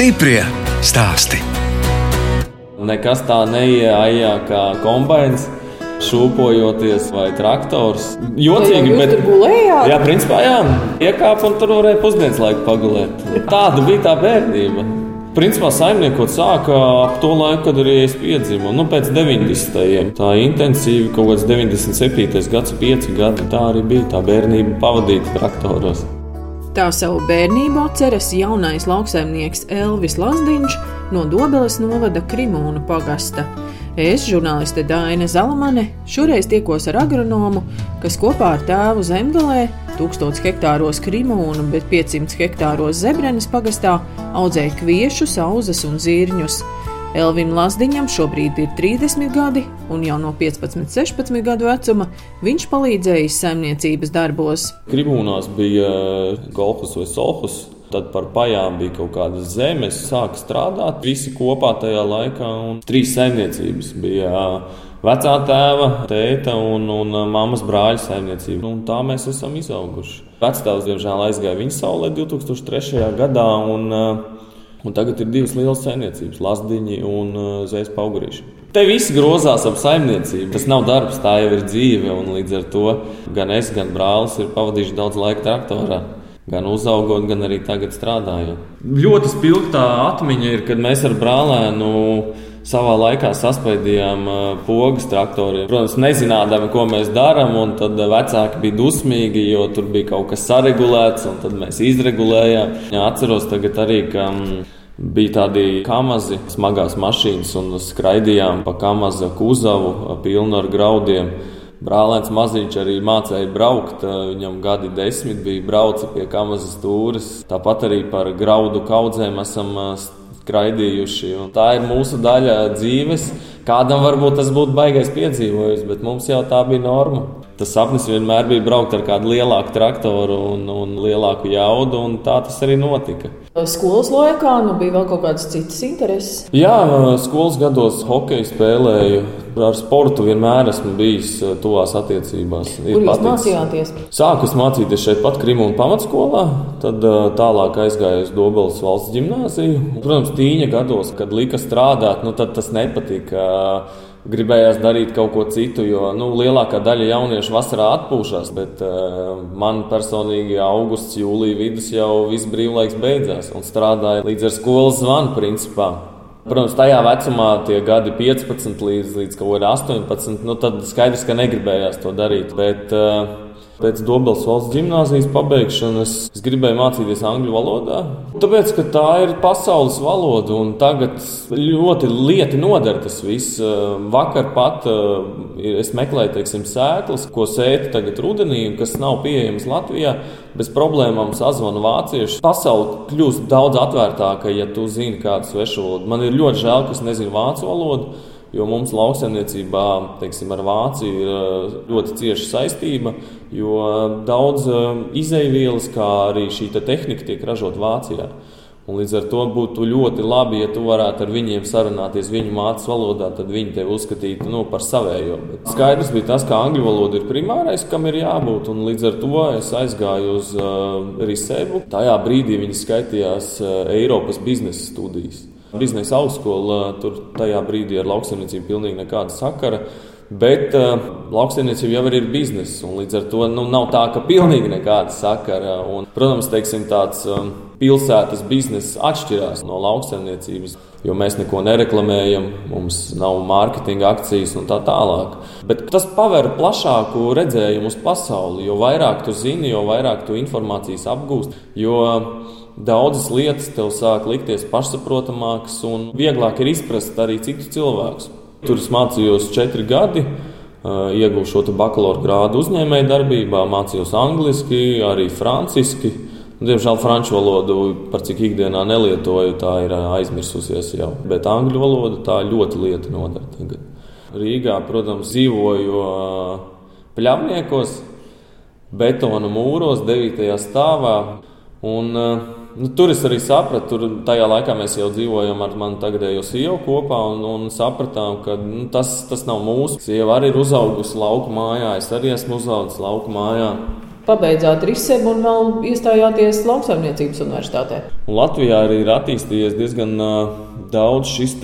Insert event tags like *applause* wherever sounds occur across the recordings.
Stiprie stāsti. Nekas tā neieaijā kā kombains. Šūpojoties vai traktors. Jocīgi, bet. tur gulējāt? Jā, principā jā. Iekāpa un tur varēja pusdienas laiku pagulēt. Tāda bija tā bērnība. Principā saimniekot sāka ap to laiku, kad arī es piedzimu. Nu, pēc 90. Tā intensīvi kaut kāds 97. gads, 5 gadi. Tā arī bija tā bērnība pavadīta traktoros. Tā savu bērnību atceras jaunais lauksaimnieks Elvis Lazdiņš no Dobeles novada Krimūnu pagasta. Es, žurnāliste Dāna Zalamane, šoreiz tiekos ar agronomu, kas kopā ar tēvu Zemgalē, 1000 hektāros Krimūnu, bet 500 hektāros Zebrenes pagastā audzēja kviešus, auzas un zirņus. Elvim Lazdiņam šobrīd ir 30 gadi, un jau no 15, 16 gadu vecuma viņš palīdzējis saimniecības darbos. Krimūnās bija golfs vai solhus. Tad par pajām bija kaut kāda zeme. Es sāku strādāt visi kopā tajā laikā. Trīs saimniecības bija vecā tēva, tēta un, un mammas brāļa saimniecība. Un tā mēs esam izauguši. Vecāks, diemžēl, aizgāja viņa saulē 2003. gadā. Un, Un tagad ir divas lielas saimniecības, Lasdiņa un Zēs Paugurīša. Te viss grozās ap saimniecību. Tas nav darbs, tā jau ir dzīve. Līdz ar to gan es, gan brālis ir pavadījuši daudz laika traktorā. Gan uzaugot, gan arī tagad strādājot. Ļoti spilgtā atmiņa ir, kad mēs ar brālēnu savā laikā saspaidījām pogas traktoriem. Protams, nezinādami, ko mēs darām, un tad vecāki bija dusmīgi, jo tur bija kaut kas saregulēts, un tad mēs izregulējām. Jā, atceros tagad arī, ka bija tādi kamazi, smagās mašīnas, un skraidījām pa kamaza kuzavu pilnu ar graudiem. Brālēns maziņš arī mācīja braukt. Viņam gadi desmit bija braucis pie kamazas stūres. Tāpat arī par graudu kaudzēm esam skraidījuši. Un tā ir mūsu daļa dzīves. Kādam varbūt tas būtu baigais piedzīvojums, bet mums jau tā bija norma. Tas sapnis vienmēr bija braukt ar kādu lielāku traktoru un, un lielāku jaudu, un tā tas arī notika. Skolas laikā nu, bija vēl kaut kādas citas intereses. Jā, skolas gados hokeju spēlēju. Ar sportu vienmēr esmu bijis tuvās attiecībās. Kur jūs mācījāties? Sāku mācīties šeit pat Krimūna pamatskolā, tad tālāk aizgāju uz Dobelas valsts gimnāziju. Protams, tīņa gados, kad lika strādāt, nu, tad tas nepatika gribējās darīt kaut ko citu, jo nu, lielākā daļa jauniešu vasarā atpūšas, bet uh, man personīgi augusts, jūlija vidus jau viss brīvlaiks beidzās un strādāja līdz ar skolas zvanu principā. Protams, tajā vecumā tie gadi 15 līdz, līdz kaut kādiem 18, nu, tad skaidrs, ka negribējās to darīt. Bet, uh, Pēc Dobelas valsts gimnāzijas pabeigšanas es gribēju mācīties angļu valodā. Tāpēc, ka tā ir pasaules valoda un tagad ļoti lieti noder tas viss. Vakar pat es meklēju, teiksim, sēklas, ko sēt tagad rudenī, kas nav pieejamas Latvijā. Bez problēmām sazvanu vācieši. Pasaule kļūst daudz atvērtāka, ja tu zini kādu svešu valodu. Man ir ļoti žēl, ka es nezinu vācu valodu. Jo mums lauksaimniecībā teiksim, ar Vāciju ir ļoti cieša saistība, jo daudz izaivielas, kā arī šī te tehnika, tiek ražota Vācijā. Un līdz ar to būtu ļoti labi, ja tu varētu ar viņiem sarunāties viņu mācību valodā, tad viņi tevi uzskatītu nu, par savējo. Bet skaidrs bija tas, ka angļu valoda ir primārais, kam ir jābūt. Un līdz ar to es aizgāju uz uh, Risebu. Tajā brīdī viņi skaitījās uh, Eiropas biznesa studijas. Biznesa augstskola tur tajā brīdī ar lauksaimniecību pilnīgi nekāda sakara. Bet uh, lauksaimniecība jau ir biznesa, un līdz ar to nu, nav tā, ka pilnīgi nekāda sakara. Un, protams, teiksim, tāds um, pilsētas biznesa atšķirās no lauksaimniecības, jo mēs neko nereklamējam, mums nav mārketinga akcijas un tā tālāk. Bet tas paver plašāku redzējumu uz pasauli. Jo vairāk tu zini, jo vairāk tu informācijas apgūst. Jo, Daudzas lietas tev sāk likties pašsaprotamākas un vieglāk ir izprast arī citus cilvēkus. Tur es mācījos četri gadi, ieguvu šo bakalaura grādu uzņēmēju darbībā, mācījos angliski, arī franciski. Diemžēl franču valodu, par cik ikdienā nelietoju, tā ir aizmirsusies jau. Bet angļu valoda tā ļoti lieta nodara tagad. Rīgā, protams, dzīvoju pļavniekos, betona mūros, 9. stāvā. Un, uh, Nu, tur es arī sapratu, tur tajā laikā mēs jau dzīvojam ar mani tagadējo sievu kopā un, un sapratām, ka nu, tas, tas nav mūsu. Sieva arī ir uzaugusi lauku mājā, es arī esmu uzaugusi lauku mājā. pabeidzāt Risebu un vēl iestājāties lauksaimniecības universitātē. Latvijā arī ir attīstījies diezgan uh, daudz šis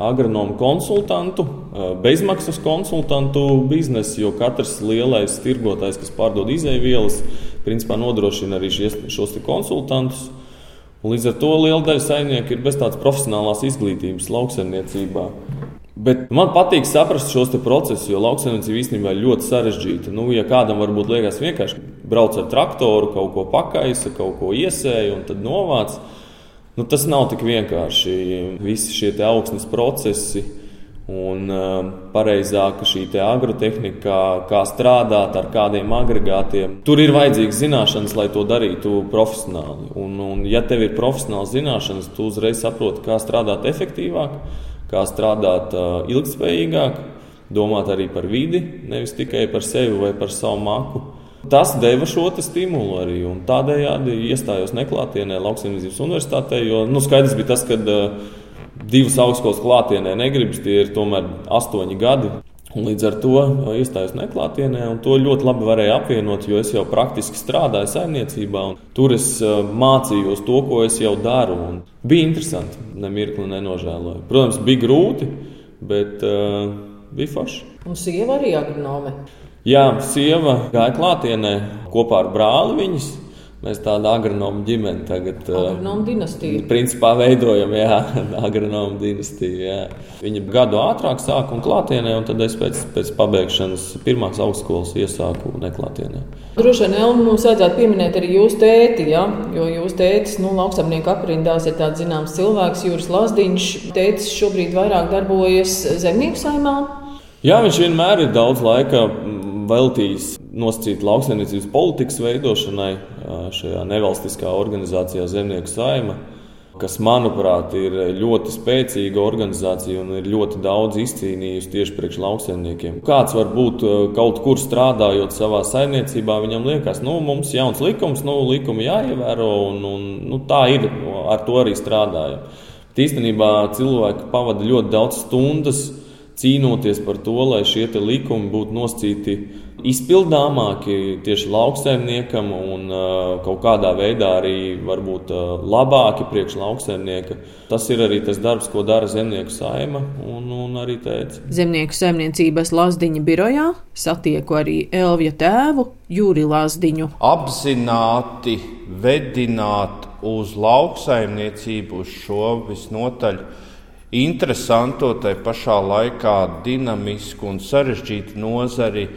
agronomu konsultantu, uh, bezmaksas konsultantu biznesa, jo katrs lielais tirgotājs, kas pārdod izēvielas, principā nodrošina arī šies, šos konsultantus. Un līdz ar to liela daļa saimnieku ir bez tādas profesionālās izglītības lauksaimniecībā. Bet man patīk saprast šos procesus, jo lauksaimniecība īstenībā ir ļoti sarežģīta. Nu, ja kādam varbūt liekas vienkārši brauc ar traktoru, kaut ko pakaisa, kaut ko iesēja un tad novāc, nu, tas nav tik vienkārši. Visi šie augsnes procesi un uh, pareizāka šī agrotehnika, kā, strādāt ar kādiem agregātiem. Tur ir vajadzīgas zināšanas, lai to darītu profesionāli. Un, un ja tev ir profesionāls zināšanas, tu uzreiz saproti, kā strādāt efektīvāk kā strādāt ilgspējīgāk, domāt arī par vidi, nevis tikai par sevi vai par savu maku. Tas deva šo stimulu arī. Tādējādi iestājos neklātienē, Lauksaimniecības universitātē. Jo nu, skaidrs bija tas, ka uh, divas augstskolas klātienē negribas, tie ir tomēr astoņi gadi. Un līdz ar to iestājos neklātienē, un to ļoti labi varēja apvienot, jo es jau praktiski strādāju saimniecībā, un tur es mācījos to, ko es jau daru. Bija interesanti, nemirkli nenožēloju. Protams, bija grūti, bet uh, bija forši. Un sieva arī agronome. Jā, sieva gāja klātienē kopā ar brāli viņas. Mēs tādu agronomu ģimeni tagad uh, agronomu dinastiju. principā veidojam, jā, *laughs* agronomu dinastiju. Jā. Viņa gadu ātrāk sāka un klātienē, un tad es pēc, pēc pabeigšanas pirmās augstskolas iesāku neklātienē. Droši vien Elma mums vajadzētu pieminēt arī jūsu tēti, ja? jo jūsu tētis, nu, lauksamnieku aprindās ir tāds zināms cilvēks, Jūras Lazdiņš. Tētis šobrīd vairāk darbojas zemnieku saimā. Jā, viņš vienmēr ir daudz laika veltījis nosacīt lauksaimniecības politikas veidošanai šajā nevalstiskā organizācijā Zemnieku saima, kas, manuprāt, ir ļoti spēcīga organizācija un ir ļoti daudz izcīnījusi tieši priekš lauksaimniekiem. Kāds var būt kaut kur strādājot savā saimniecībā, viņam liekas, nu, mums ir jauns likums, nu, likumi jāievēro, un, un nu, tā ir, ar to arī strādājam. Īstenībā cilvēki pavada ļoti daudz stundas cīnoties par to, lai šie likumi būtu nosacīti izpildāmāki tieši lauksaimniekam un kaut kādā veidā arī varbūt labāki priekš lauksaimnieka. Tas ir arī tas darbs, ko dara zemnieku saima un, un arī teica. Zemnieku saimniecības Lazdiņa birojā satieku arī Elvija tēvu Jūri Lazdiņu. Apzināti vedināt uz lauksaimniecību, uz šo visnotaļ interesantu, tai pašā laikā dinamisku un sarežģītu nozari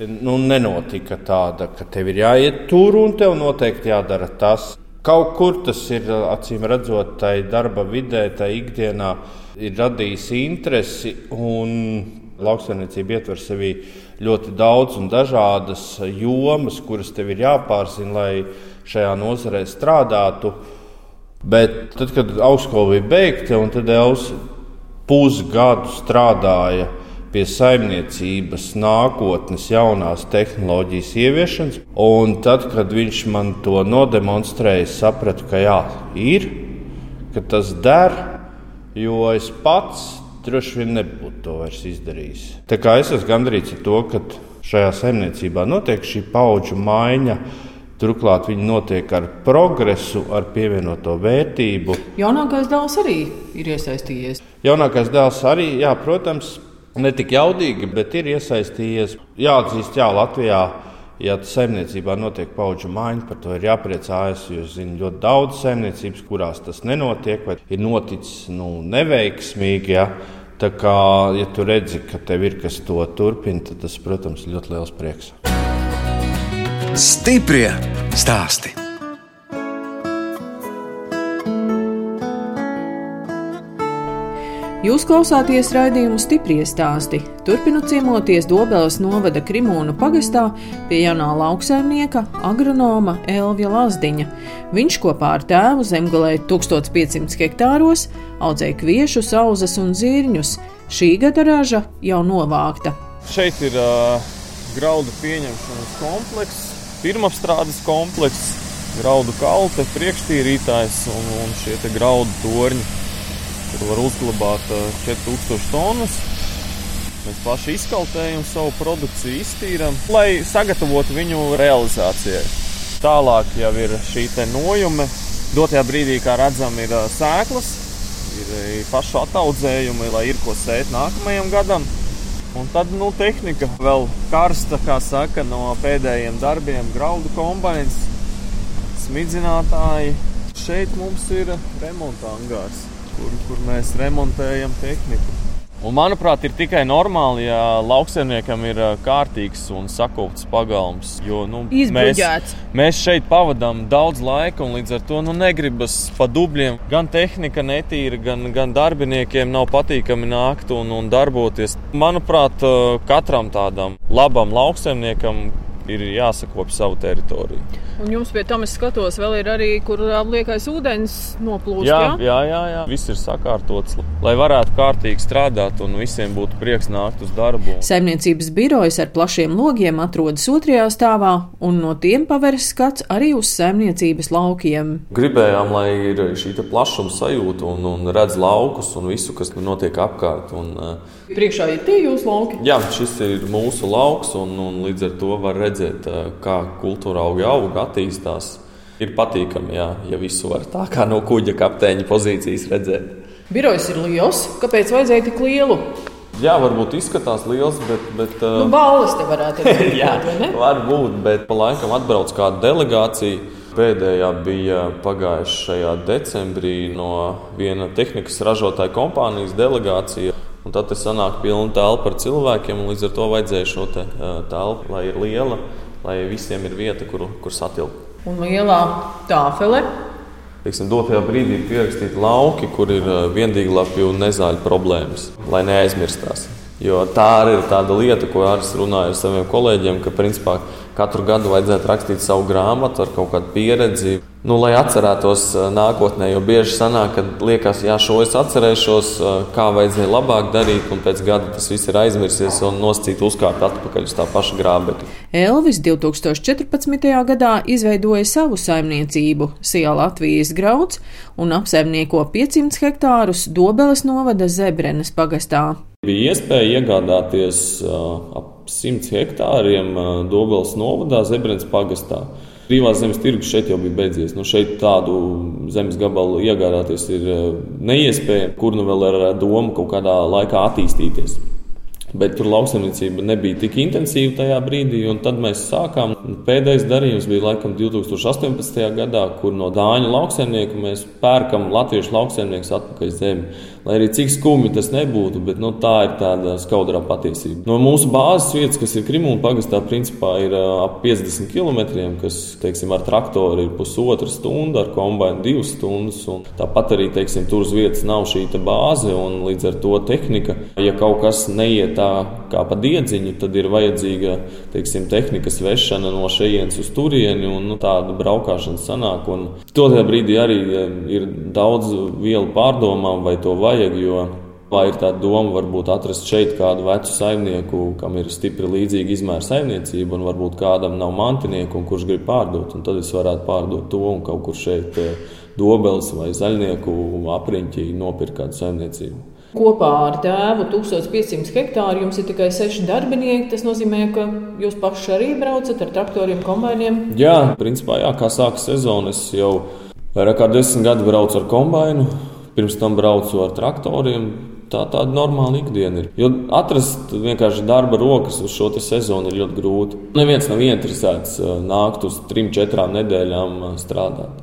nu, nenotika tāda, ka tev ir jāiet tur un tev noteikti jādara tas. Kaut kur tas ir acīm redzot, tai darba vidē, tai ikdienā ir radījis interesi. Lauksaimniecība ietver sevī ļoti daudz un dažādas jomas, kuras tev ir jāpārzina, lai šajā nozarē strādātu. Bet tad, kad augstskola bija beigta, un tad Elvis pusgadu strādāja pie saimniecības nākotnes jaunās tehnoloģijas ieviešanas. Un tad, kad viņš man to nodemonstrēja, sapratu, ka jā, ir, ka tas der, jo es pats droši vien nebūtu to vairs izdarījis. Tā kā es esmu gandrīz ar to, ka šajā saimniecībā notiek šī paudžu maiņa. Turklāt viņi notiek ar progresu, ar pievienoto vērtību. Jaunākais dēls arī ir iesaistījies. Jaunākais dēls arī, jā, protams, ne tik jaudīgi, bet ir iesaistījies. Jāatzīst, jā, Latvijā. Ja saimniecībā notiek paudžu maiņa, par to ir jāpriecājas. Jo es zinu ļoti daudz saimniecības, kurās tas nenotiek, vai ir noticis nu, neveiksmīgi. Ja? Tā kā, ja tu redzi, ka tev ir kas to turpina, tad tas, protams, ir ļoti liels prieks. Stiprie stāstī! Jūs klausāties raidījumu stipri stāstī. Turpinot ciemoties Dobelas novada Krimūnu pagastā pie jaunā lauksaimnieka, agronoma Elvija Lazdiņa. Viņš kopā ar tēvu zemgalē 1500 hektāros audzēja kviešu, auzas un zirņus. Šī gada raža jau novākta. Šeit ir uh, graudu pieņemšanas komplekss, pirmapstrādes komplekss, graudu kalte, priekštīrītājs un, un šie graudu torņi. Tur var uzglabāt 4000 tonnas. Mēs paši izkaltējam savu produkciju, iztīram, lai sagatavotu viņu realizācijai. Tālāk jau ir šī nojume. Dotajā brīdī, kā redzam, ir sēklas, ir pašu attaudzējumi, lai ir ko sēt nākamajam gadam. Un tad nu, tehnika vēl karsta, kā saka, no pēdējiem darbiem, graudu kombinācijas, smidzinātāji. Šeit mums ir remonta angārs, kur, kur mēs remontējam tehniku. Un, manuprāt, ir tikai normāli, ja lauksaimniekam ir kārtīgs un sakopts pagalms. Jo, nu, mēs, mēs šeit pavadām daudz laika, un līdz ar to nu, negribas pa dubļiem. Gan tehnika netīra, gan, gan darbiniekiem nav patīkami nākt un, un darboties. Manuprāt, katram tādam labam lauksaimniekam ir jāsakopja savu teritoriju. Un jums pie tam es skatos, vēl ir arī, kur liekais ūdens noplūst. Jā, jā, jā, jā, jā. viss ir sakārtots, lai varētu kārtīgi strādāt un visiem būtu prieks nākt uz darbu. Saimniecības birojas ar plašiem logiem atrodas otrajā stāvā, un no tiem paveras skats arī uz saimniecības laukiem. Gribējām, lai ir šī plašuma sajūta un, un redz laukus un visu, kas notiek apkārt. Un, Priekšā ir tie jūsu lauki? Jā, šis ir mūsu lauks, un, un līdz ar to var redzēt, kā kultūra auga auga attīstās. Ir patīkami, jā, ja visu var tā kā no kuģa kapteiņa pozīcijas redzēt. Birojs ir liels. Kāpēc vajadzēja tik lielu? Jā, varbūt izskatās liels, bet. bet nu, balvas te varētu *laughs* būt. jā, varbūt, bet pa laikam atbrauc kāda delegācija. Pēdējā bija pagājušajā decembrī no viena tehnikas ražotāja kompānijas delegācija. Un tad tas sanāk pilna telpa ar cilvēkiem, un līdz ar to vajadzēja šo te, uh, telpu, lai ir liela, lai visiem ir vieta, kur, kur satilpt un lielā tāfele. Teiksim, dotajā brīdī ir pierakstīti lauki, kur ir eh, viendīglapju un nezāļu problēmas, lai neaizmirstās. Jo tā arī ir tāda lieta, ko es runāju ar saviem kolēģiem, ka principā katru gadu vajadzētu rakstīt savu grāmatu ar kaut kādu pieredzi. Nu, lai atcerētos nākotnē, jo bieži sanāk, ka liekas, jā, šo es atcerēšos, kā vajadzēja labāk darīt, un pēc gada tas viss ir aizmirsies un noscīt uzkāpt atpakaļ uz tā paša grābekļa. Elvis 2014. gadā izveidoja savu saimniecību Sijā Latvijas grauds un apsaimnieko 500 hektārus Dobeles novada Zebrenes pagastā. Bija iespēja iegādāties ap 100 hektāriem Dobels novadā, Zebrens pagastā. Brīvās zemes tirgus šeit jau bija beidzies. Nu, šeit tādu zemes gabalu iegādāties ir neiespējami, kur nu vēl ar domu kaut kādā laikā attīstīties. Bet tur lauksaimniecība nebija tik intensīva tajā brīdī, un tad mēs sākām. Pēdējais darījums bija laikam 2018. gadā, kur no Dāņu lauksaimnieku mēs pērkam latviešu lauksaimniekus atpakaļ zemi. Lai arī cik skumji tas nebūtu, bet nu, tā ir tāda skaudrā patiesība. No mūsu bāzes vietas, kas ir Krimūna pagastā, principā ir ap 50 km, kas teiksim, ar traktoru ir pusotra stunda, ar kombainu divas stundas. Tāpat arī teiksim, tur uz vietas nav šī bāze un līdz ar to tehnika. Ja kaut kas neiet tā kā pa diedziņu, tad ir vajadzīga teiksim, tehnikas vešana no šejienes uz turieni, un nu, tāda braukšana sanāk. Un tajā brīdī arī ir daudz vielu pārdomām, vai to vajag. Vai ir tāda doma, varbūt atrast šeit kādu vecu saimnieku, kam ir stipri līdzīga izmēra saimniecība, un varbūt kādam nav mantinieku, un kurš grib pārdot. Tad es varētu pārdot to un kaut kur šeit eh, dobeles vai zaļnieku apriņķī nopirkt kādu saimniecību. Kopā ar tēvu 1500 hektāru jums ir tikai 6 darbinieki. Tas nozīmē, ka jūs paši arī braucat ar traktoriem, kombainiem. Jā, principā, jā, kā sākas sezona, es jau vairāk kā 10 gadu braucu ar kombainu, pirms tam braucu ar traktoriem. Tā tāda normāla ikdiena ir. Jo atrast vienkārši darba rokas uz šo sezonu ir ļoti grūti. Neviens nav interesēts uh, nākt uz trim, četrām nedēļām uh, strādāt.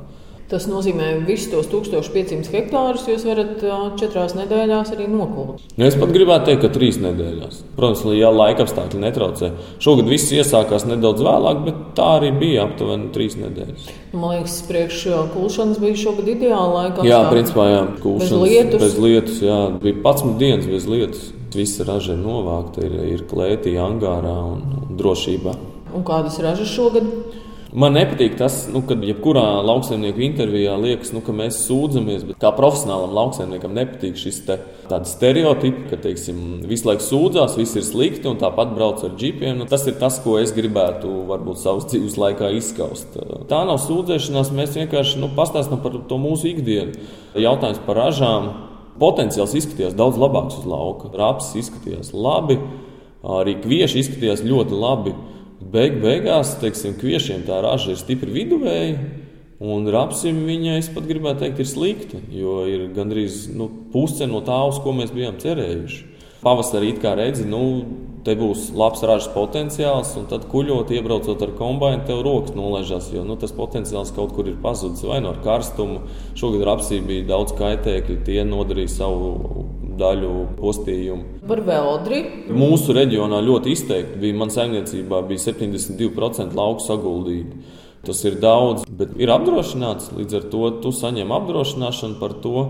Tas nozīmē, ka visus tos 1500 hektārus jūs varat četrās nedēļās arī nokult. Nu, es pat gribētu teikt, ka trīs nedēļās. Protams, ja laika apstākļi netraucē. Šogad viss iesākās nedaudz vēlāk, bet tā arī bija aptuveni trīs nedēļas. Man liekas, priekš kulšanas bija šogad ideāla laika. Jā, principā, jā, kulšanas bez lietus. Bez lietus jā, bija 11 dienas bez lietus. Visa raža ir novākta, ir, ir klētī, angārā un, un drošībā. Un kādas ražas šogad? Man nepatīk tas, nu, kad jebkurā lauksaimnieku intervijā liekas, nu, ka mēs sūdzamies, bet kā profesionālam lauksaimniekam nepatīk šis te, stereotips, ka teiksim, visu laiku sūdzās, viss ir slikti un tāpat brauc ar džipiem. Nu, tas ir tas, ko es gribētu varbūt savas dzīves laikā izskaust. Tā nav sūdzēšanās, mēs vienkārši nu, pastāstām par to mūsu ikdienu. Jautājums par ražām Potenciāls izskatījās daudz labāks uz lauka. Raps izskatījās labi, arī kvieši izskatījās ļoti labi. Beig beigās, teiksim, kviešiem tā raža ir stipri viduvēja. Un rapsim viņa, es pat gribētu teikt, ir slikta, jo ir gandrīz nu, puse no tā, uz ko mēs bijām cerējuši. Pavasarī it kā redzi, nu, te būs labs ražas potenciāls, un tad kuģot, iebraucot ar kombināciju, tev rokas nolaižās, jo nu, tas potenciāls kaut kur ir pazudis vai no nu karstuma. Šogad rapsī bija daudz kaitēkļu, tie nodarīja savu daļu postījumu. Par veldri? Mūsu reģionā ļoti izteikti bija, man saimniecībā bija 72% lauku saguldība. Tas ir daudz, bet ir apdrošināts. Līdz ar to tu saņem apdrošināšanu par to.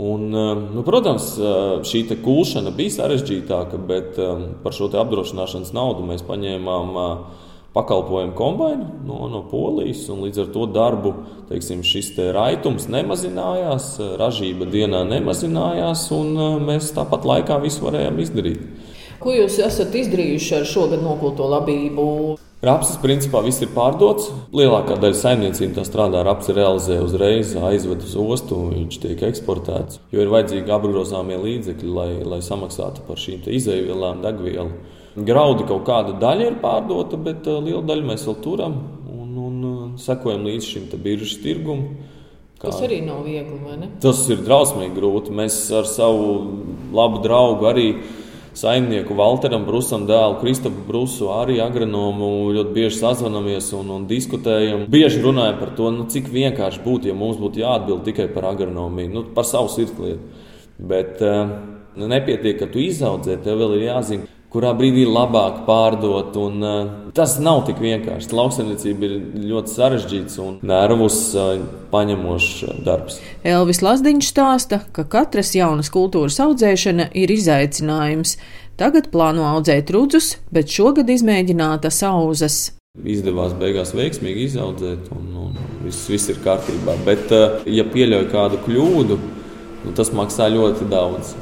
Un, eh, nu, protams, eh, šī kūšana bija sarežģītāka, bet eh, par šo apdrošināšanas naudu mēs paņēmām pakalpojumu kombināciju no, no Polijas. Līdz ar to darbu teiksim, šis te raitums nemazinājās, ražība dienā nemazinājās, un mēs tāpat laikā visu varējām izdarīt. Ko jūs esat izdarījuši ar šogad nokulto labību? Rapsis principā viss ir pārdots. Lielākā daļa saimniecību tā strādā, rapsi realizē uzreiz, aizved uz ostu, viņš tiek eksportēts. Jo ir vajadzīgi apgrozāmie līdzekļi, lai, lai samaksātu par šīm izēvielām, degvielu. Graudi kaut kāda daļa ir pārdota, bet uh, liela daļa mēs vēl turam un, un uh, sekojam līdz šim biržas tirgumam. Kā... Tas arī nav viegli. Tas ir drausmīgi grūti. Mēs ar savu labu draugu arī saimnieku Walteram Brusam, dēlu Kristapu Brusu, arī agronomu ļoti bieži sazvanāmies un, un diskutējam. Bieži runājam par to, nu, cik vienkārši būtu, ja mums būtu jāatbild tikai par agronomiju, nu, par savu sirdslietu. Bet uh, nepietiek, ka tu izaudzē, tev vēl ir jāzina kurā brīdī labāk pārdot. Un, uh, tas nav tik vienkārši. Lauksaimniecība ir ļoti sarežģīts un nervus uh, paņemošs darbs. Elvis Lazdiņš stāsta, ka katras jaunas kultūras audzēšana ir izaicinājums. Tagad plāno audzēt rudzus, bet šogad izmēģināta sauzas. Izdevās beigās veiksmīgi izaudzēt, un, un viss, viss ir kārtībā. Bet, uh, ja pieļauj kādu kļūdu, nu, tas maksā ļoti daudz.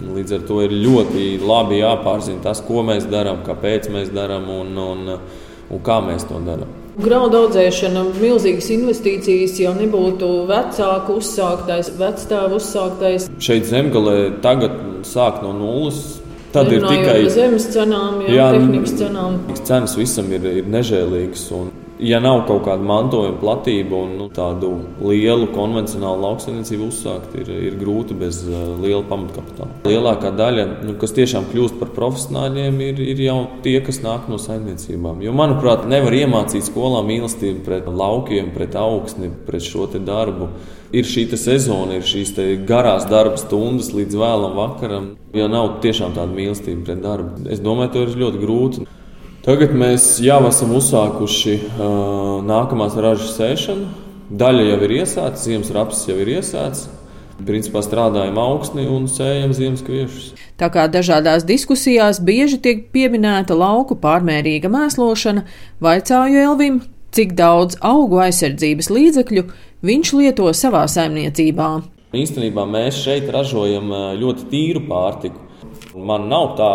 Līdz ar to ir ļoti labi jāpārzina tas, ko mēs darām, kāpēc mēs darām un, un, un kā mēs to darām. Graudu audzēšana, milzīgas investīcijas, jau nebūtu vecāku uzsāktais, vecstāvu uzsāktais. Šeit zemgālē tagad sāk no nulles. Tad ir tikai zemes cenām, jā, jā, tehnikas cenām. Cenas visam ir, ir nežēlīgas. Un ja nav kaut kāda mantojuma platība un nu, tādu lielu konvencionālu lauksaimniecību uzsākt, ir, ir grūti bez uh, liela pamatkapitāla. Lielākā daļa, nu, kas tiešām kļūst par profesionāļiem, ir, ir jau tie, kas nāk no saimniecībām. Jo, manuprāt, nevar iemācīt skolā mīlestību pret laukiem, pret augsni, pret šo darbu. Ir šī sezona, ir šīs garās darba stundas līdz vēlam vakaram. Ja nav tiešām tāda mīlestība pret darbu, es domāju, tas ir ļoti grūti. Tagad mēs jau esam uzsākuši uh, nākamās ražas sēšanu. Daļa jau ir iesākta, ziemas raps jau ir iesākts. Principā strādājam augstni un sējam ziemas kviešus. Tā kā dažādās diskusijās bieži tiek pieminēta lauku pārmērīga mēslošana, vaicāju Elvim, cik daudz augu aizsardzības līdzekļu viņš lieto savā saimniecībā. Īstenībā mēs šeit ražojam ļoti tīru pārtiku. Man nav tā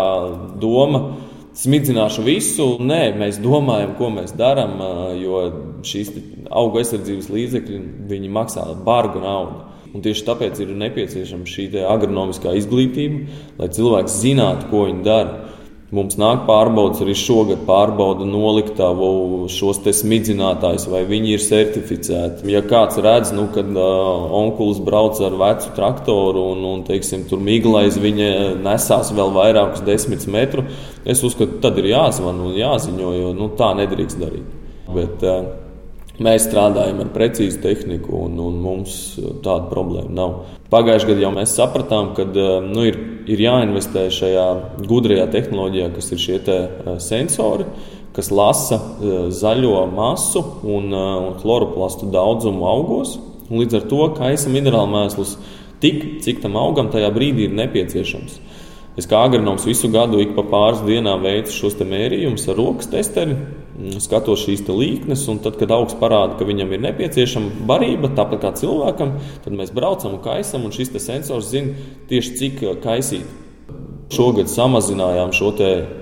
doma, ka smidzināšu visu. Nē, mēs domājam, ko mēs darām, jo šīs auga aizsardzības līdzekļi maksā bargu naudu. Un tieši tāpēc ir nepieciešama šī agronomiskā izglītība, lai cilvēks zinātu, ko viņi dara. Mums nāk pārbaudas arī šogad, pārbauda noliktavu šos smidzinātājus, vai viņi ir certificēti. Ja kāds redz, nu, kad uh, onkulis brauc ar vecu traktoru un, un teiksim, tur miglais viņa nesās vēl vairākus desmit metrus, es uzskatu, tad ir jāzvan un jāziņo, jo nu, tā nedrīkst darīt. Bet, uh, Mēs strādājam ar precīzu tehniku, un, un mums tāda problēma nav. Pagājušajā gadā jau mēs sapratām, ka nu, ir, ir jāinvestē šajā gudrajā tehnoloģijā, kas ir šie sensori, kas lasa zaļo masu un, un chloroplastu daudzumu augos. Līdz ar to kaisa minerālu mēslus tik, cik tam augam tajā brīdī ir nepieciešams. Es kā agronoms visu gadu ik pa pāris dienām veicu šos mērījumus ar rokas testeri, mm, skatos šīs līknes, un tad, kad augsts parāda, ka viņam ir nepieciešama barība, tāpat kā cilvēkam, tad mēs braucam un kaisam, un šis sensors zina tieši cik eh, kaisīt. Šogad samazinājām šo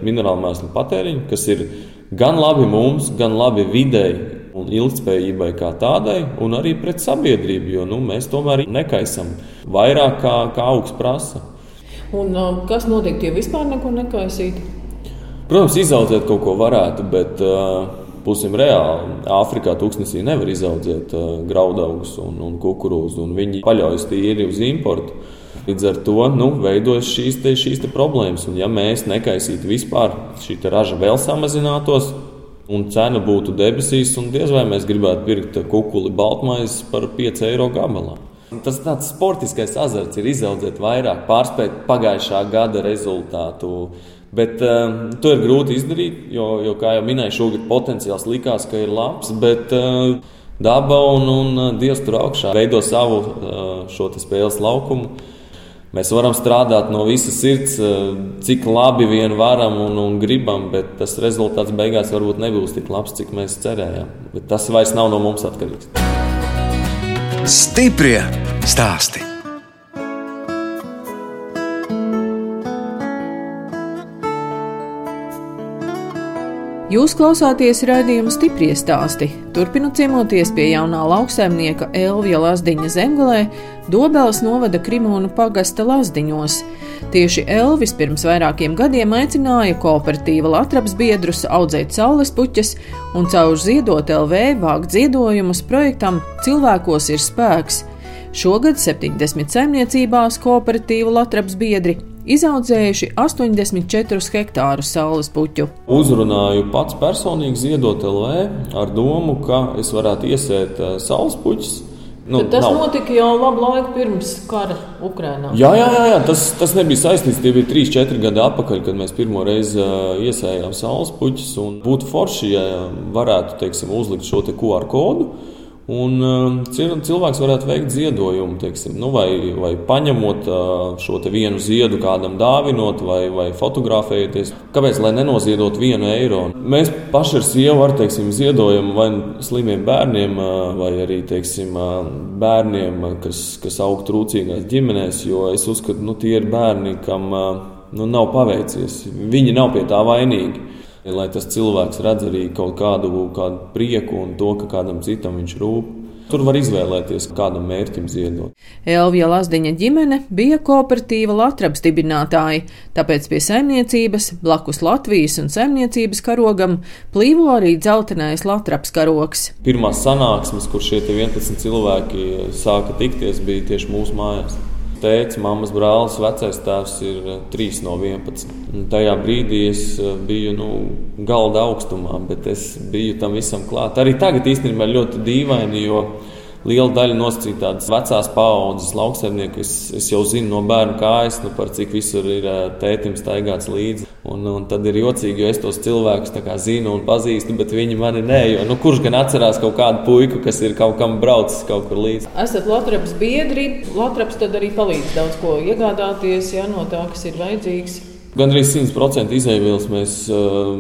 minerālu mēslu patēriņu, kas ir gan labi mums, gan labi videi, un ilgspējībai kā tādai, un arī pret sabiedrību, jo nu, mēs tomēr nekaisam vairāk kā, kā augsts prasa. Un, kas notiktu, ja vispār neko nekaisītu? Protams, izaudzēt kaut ko varētu, bet būsim reāli. Āfrikā tūkstnesī nevar izaudzēt graudaugus un, un kukurūzu, un viņi paļaujas tīri uz importu. Līdz ar to nu, veidojas šīs, te, šīs te problēmas. Un, ja mēs nekaisītu vispār, šī raža vēl samazinātos, un cena būtu debesīs, un diez vai mēs gribētu pirkt kukuli baltmaizes par 5 eiro gabalā. Tas tāds sportiskais azarts ir izaudzēt vairāk, pārspēt pagājušā gada rezultātu. Bet uh, to ir grūti izdarīt, jo, jo kā jau minēju, šogad potenciāls likās, ka ir labs. Bet uh, daba un, un Dievs tur augšā veido savu uh, šo spēles laukumu. Mēs varam strādāt no visas sirds, eh, cik labi vien varam un, un gribam, bet tas rezultāts beigās varbūt nebūs tik labs, cik mēs cerējām. Bet tas vairs nav no mums atkarīgs. Stiprie stāstī! Jūs klausāties raidījuma stipri stāstī. Turpinu ciemoties pie jaunā lauksaimnieka Elvija Lazdiņa zemgalē, Dobelas novada Krimūnu pagasta Lazdiņos. Tieši Elvis pirms vairākiem gadiem aicināja kooperatīva Latvijas biedrus audzēt saules puķes un caur ziedot LV vākt ziedojumus projektam Cilvēkos ir spēks. Šogad 70 saimniecībās kooperatīva Latvijas biedri izaudzējuši 84 hektārus saules puķu. Uzrunāju pats personīgi ziedot LV ar domu, ka es varētu iesēt eh, saules puķus. Nu, Tad tas nav. notika jau labu laiku pirms kara Ukrajinā. Jā, jā, jā, jā. Tas, tas nebija saistīts. Tie bija 3-4 gadi atpakaļ, kad mēs pirmo reizi uh, iesējām saules puķus. Būtu forši, ja varētu teiksim, uzlikt šo QR kodu Un um, cilvēks varētu veikt ziedojumu, teiksim, nu, vai, vai paņemot uh, šo vienu ziedu, kādam dāvinot, vai, vai fotografējoties. Kāpēc gan nenoziedot vienu eiro? Mēs paši ar sievu ar, teiksim, ziedojam vai slimiem bērniem, uh, vai arī teiksim, uh, bērniem, kas, kas aug trūcīgās ģimenēs, jo es uzskatu, ka nu, tie ir bērni, kam nu, nav paveicies. Viņi nav pie tā vainīgi. Lai tas cilvēks redz arī kaut kādu, kādu prieku un to, ka kādam citam viņš rūp. Tur var izvēlēties, kādam mērķim ziedot. Elvija Lazdiņa ģimene bija kooperatīva Latvijas dibinātāji, tāpēc pie saimniecības blakus Latvijas un saimniecības karogam plīvo arī dzeltenais Latvijas karogs. Pirmās sanāksmes, kur šie 11 cilvēki sāka tikties, bija tieši mūsu mājās tēvs, mammas brālis, vecais tēvs ir 3 eh, no 11. Un tajā brīdī es eh, biju nu, galda augstumā, bet es biju tam visam klāt. Arī tagad īstenībā ļoti dīvaini, jo liela daļa nosacīta tādas vecās paaudzes lauksaimnieku. Es, es jau zinu no bērnu kājas, nu, par cik visur ir tētim staigāts līdzi. Un, un tad ir jocīgi, jo es tos cilvēkus zinu un pazīstu, bet viņi mani nē. Jo, nu, kurš gan atcerās kaut kādu puiku, kas ir kaut kam braucis kaut kur līdzi? Esat Latvijas biedri. Latvijas arī palīdz daudz ko iegādāties ja, no tā, kas ir vajadzīgs. Gan arī 100% izēvielas mēs uh,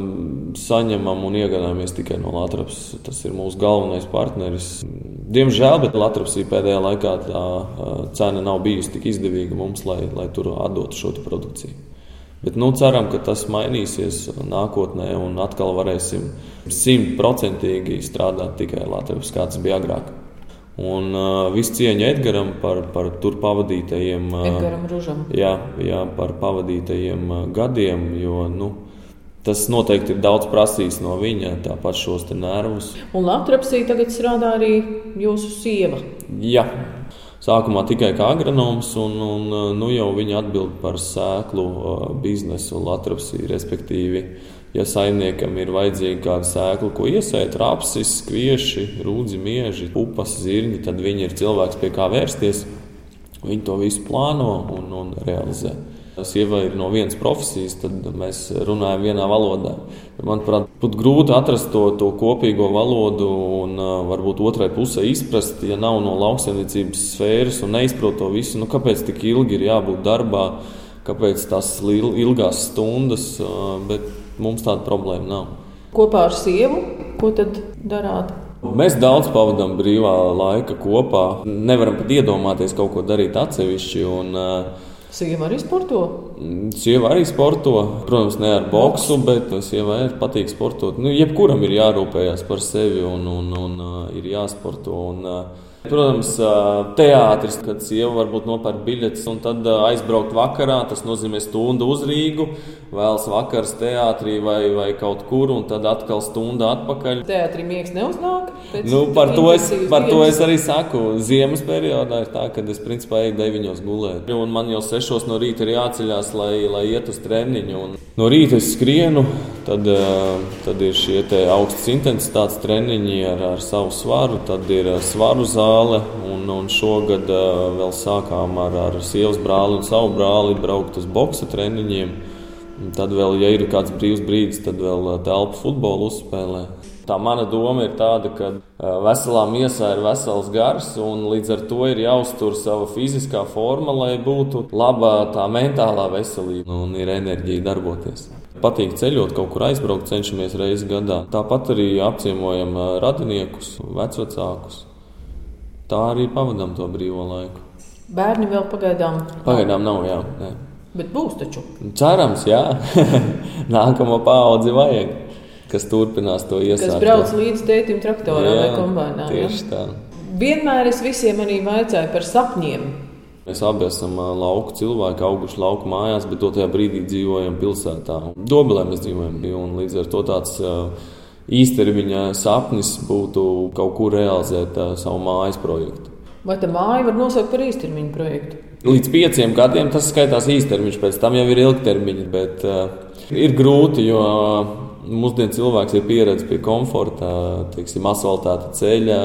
saņemam un iegādājamies tikai no Latvijas. Tas ir mūsu galvenais partneris. Diemžēl, bet Latvijas pēdējā laikā tā uh, cena nav bijusi tik izdevīga mums, lai, lai tur atdotu šo produkciju. Bet nu, ceram, ka tas mainīsies nākotnē un atkal varēsim simtprocentīgi strādāt tikai Latvijas, kā tas bija agrāk. Un uh, visu cieņu Edgars par, par tur pavadītajiem, uh, jā, jā, par pavadītajiem uh, gadiem. Jo, nu, tas noteikti ir daudz prasījis no viņa, tāpat šos nervus. Un Latvijas tagad strādā arī jūsu sieva. Jā. Sākumā tikai kā agronoms, un, un nu jau viņa atbild par sēklu biznesu Latvijas, respektīvi ja saimniekam ir vajadzīga kāda sēkla, ko iesēt, rapsis, kvieši, rūdzi, mieži, pupas, zirņi, tad viņi ir cilvēks, pie kā vērsties. Viņi to visu plāno un, un realizē. Sieva ir no vienas profesijas, tad mēs runājam vienā valodā. Manuprāt, būtu grūti atrast to, to kopīgo valodu un uh, varbūt otrai pusē izprast, ja nav no lauksaimniecības sfēras un neizprot to visu. Nu, kāpēc tik ilgi ir jābūt darbā, kāpēc tas ilgās stundas? Uh, bet Mums tāda problēma nav. Kopā ar sievu, ko tad darāt? Mēs daudz pavadām brīvā laika kopā. Nevaram pat iedomāties kaut ko darīt atsevišķi. Un, uh, Sieva arī sporto? Sieva arī sporto. Protams, ne ar boksu, bet sievai ir patīk sportot. Nu, jebkuram ir jārūpējas par sevi un, un, un, un ir jāsporto. Un, Protams, teātris, kad sieva varbūt nopērk biļetes un tad aizbraukt vakarā, tas nozīmē stundu uz Rīgu, vēlas vakars teātrī vai, vai kaut kur, un tad atkal stunda atpakaļ. Teātrī miegs neuznāk. Nu, par to, es, par to es arī saku. Ziemas periodā ir tā, ka es principā eju deviņos gulēt. Un man jau sešos no rīta ir jāceļās, lai, lai iet uz treniņu. Un no rīta es skrienu, tad, tad ir šie augstas intensitātes treniņi ar, ar savu svaru, tad ir svaru zāle. Un, un šogad uh, vēl sākām ar, ar sievas brāli un savu brāli braukt uz boxa treniņiem. Tad vēl, ja ir kāds brīvs brīdis, tad vēl telpu futbolu uzspēlē. Tā mana doma ir tāda, ka veselā miesā ir vesels gars, un līdz ar to ir jāuztur sava fiziskā forma, lai būtu laba tā mentālā veselība un ir enerģija darboties. Patīk ceļot, kaut kur aizbraukt, cenšamies reizi gadā. Tāpat arī apciemojam radiniekus, vecākus tā arī pavadām to brīvo laiku. Bērni vēl pagaidām? Pagaidām nav, jā. Nē. Bet būs taču. Cerams, jā. *laughs* Nākamo paudzi vajag, kas turpinās to iesākt. Kas brauc līdz tētim traktorā jā, vai kombinā. Tieši jā. tā. Vienmēr es visiem arī vaicāju par sapņiem. Mēs abi esam lauku cilvēki, auguši lauku mājās, bet tajā brīdī dzīvojam pilsētā. Dobelē mēs dzīvojam. Līdz ar to tāds īstermiņa sapnis būtu kaut kur realizēt savu mājas projektu. Vai tā māja var nosaukt par īstermiņa projektu? Līdz pieciem gadiem tas skaitās īstermiņš, pēc tam jau ir ilgtermiņa. Bet uh, ir grūti, jo mūsdienu cilvēks ir pieredzējis pie komforta, teiksim, asfaltēta ceļa,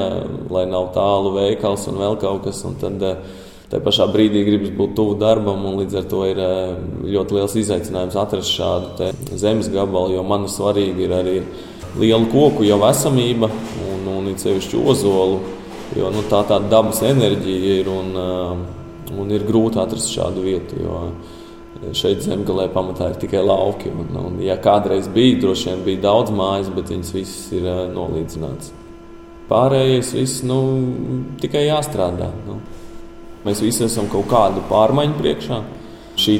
lai nav tālu veikals un vēl kaut kas. Un tad, uh, Tā pašā brīdī gribas būt tuvu darbam, un līdz ar to ir uh, ļoti liels izaicinājums atrast šādu zemes gabalu, jo man svarīgi ir arī lielu koku jau esamība, un, un it sevišķi ozolu, jo nu, tā tāda dabas enerģija ir un, uh, un ir grūti atrast šādu vietu. Jo, Šeit zemgālē pamatā ir tikai lauki. Un, un, ja kādreiz bija, droši vien bija daudz mājas, bet viņas visas ir uh, nolīdzināts. Pārējais viss nu, tikai jāstrādā. Nu. Mēs visi esam kaut kādu pārmaiņu priekšā. Šī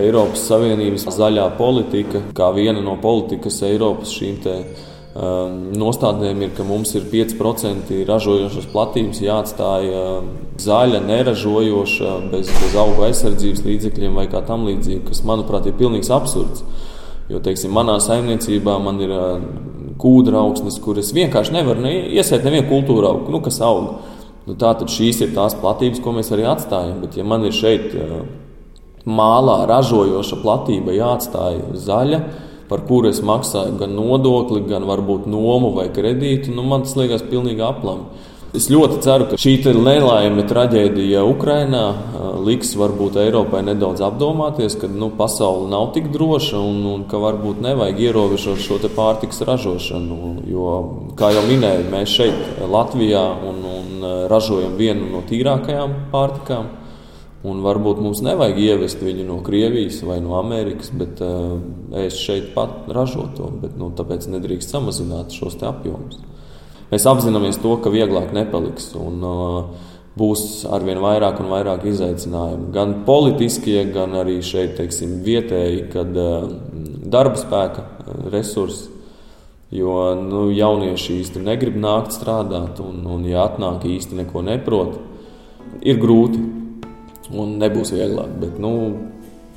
Eiropas Savienības zaļā politika, kā viena no politikas Eiropas šīm Ehm, nostādnēm ir, ka mums ir 5% ražojošas platības jāatstāj ehm, zaļa, neražojoša, bez, bez auga aizsardzības līdzekļiem vai kā tam līdzīgi, kas, manuprāt, ir pilnīgs absurds. Jo, teiksim, manā saimniecībā man ir ehm, kūdra augsnes, kuras vienkārši nevar ne, iesēt nevienu kultūru augu, nu, kas aug. Nu, Tātad šīs ir tās platības, ko mēs arī atstājam. Bet, ja man ir šeit mālā ražojoša platība jāatstāj zaļa, par kuru es maksāju gan nodokli, gan varbūt nomu vai kredītu, nu, man tas liekas pilnīgi aplami. Es ļoti ceru, ka šī nelaime traģēdija Ukrajinā liks varbūt Eiropai nedaudz apdomāties, ka nu, pasaule nav tik droša un, un ka varbūt nevajag ierobežot šo pārtiks ražošanu. Jo, kā jau minēju, mēs šeit Latvijā un, un ražojam vienu no tīrākajām pārtikām. Un varbūt mums nevajag ievest viņu no Krievijas vai no Amerikas, bet uh, es šeit pat ražotu to. Bet, nu, tāpēc nedrīkst samazināt šos apjomus. Mēs apzināmies to, ka vieglāk nepaliks. Un, uh, Būs arvien vairāk un vairāk izaicinājumu. Gan politiskie, gan arī šeit, teiksim, vietēji, kad uh, darba spēka resursi. Jo nu, jaunieši īsti negrib nākt strādāt, un, un ja atnāk īsti neko neprot, ir grūti un nebūs vieglāk. Bet, nu,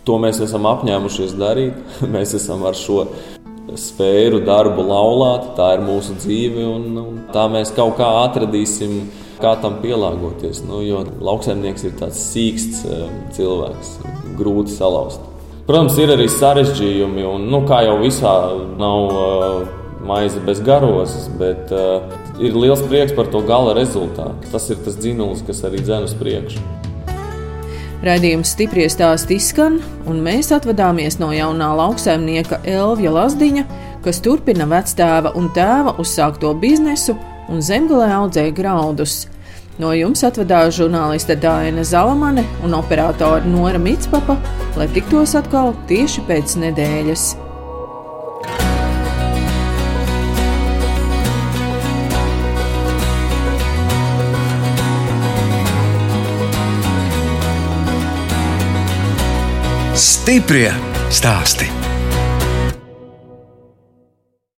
to mēs esam apņēmušies darīt. *laughs* Mēs esam ar šo sfēru darbu laulāti, tā ir mūsu dzīve, un, un tā mēs kaut kā atradīsim, kā tam pielāgoties. Nu, jo lauksaimnieks ir tāds sīksts um, cilvēks, grūti salauzt. Protams, ir arī sarežģījumi, un nu, kā jau visā nav uh, maize bez garozes, bet uh, ir liels prieks par to gala rezultātu. Tas ir tas dzinulis, kas arī dzen uz priekšu. Radījums stipri stāsti izskan, un mēs atvadāmies no jaunā lauksaimnieka Elvija Lazdiņa, kas turpina vectēva un tēva uzsākto biznesu un zemgālē audzēja graudus. No jums atvadās žurnāliste Dāna Zalamane un operātore Nora Mitspapa, lai tiktos atkal tieši pēc nedēļas. Stiprie stāsti.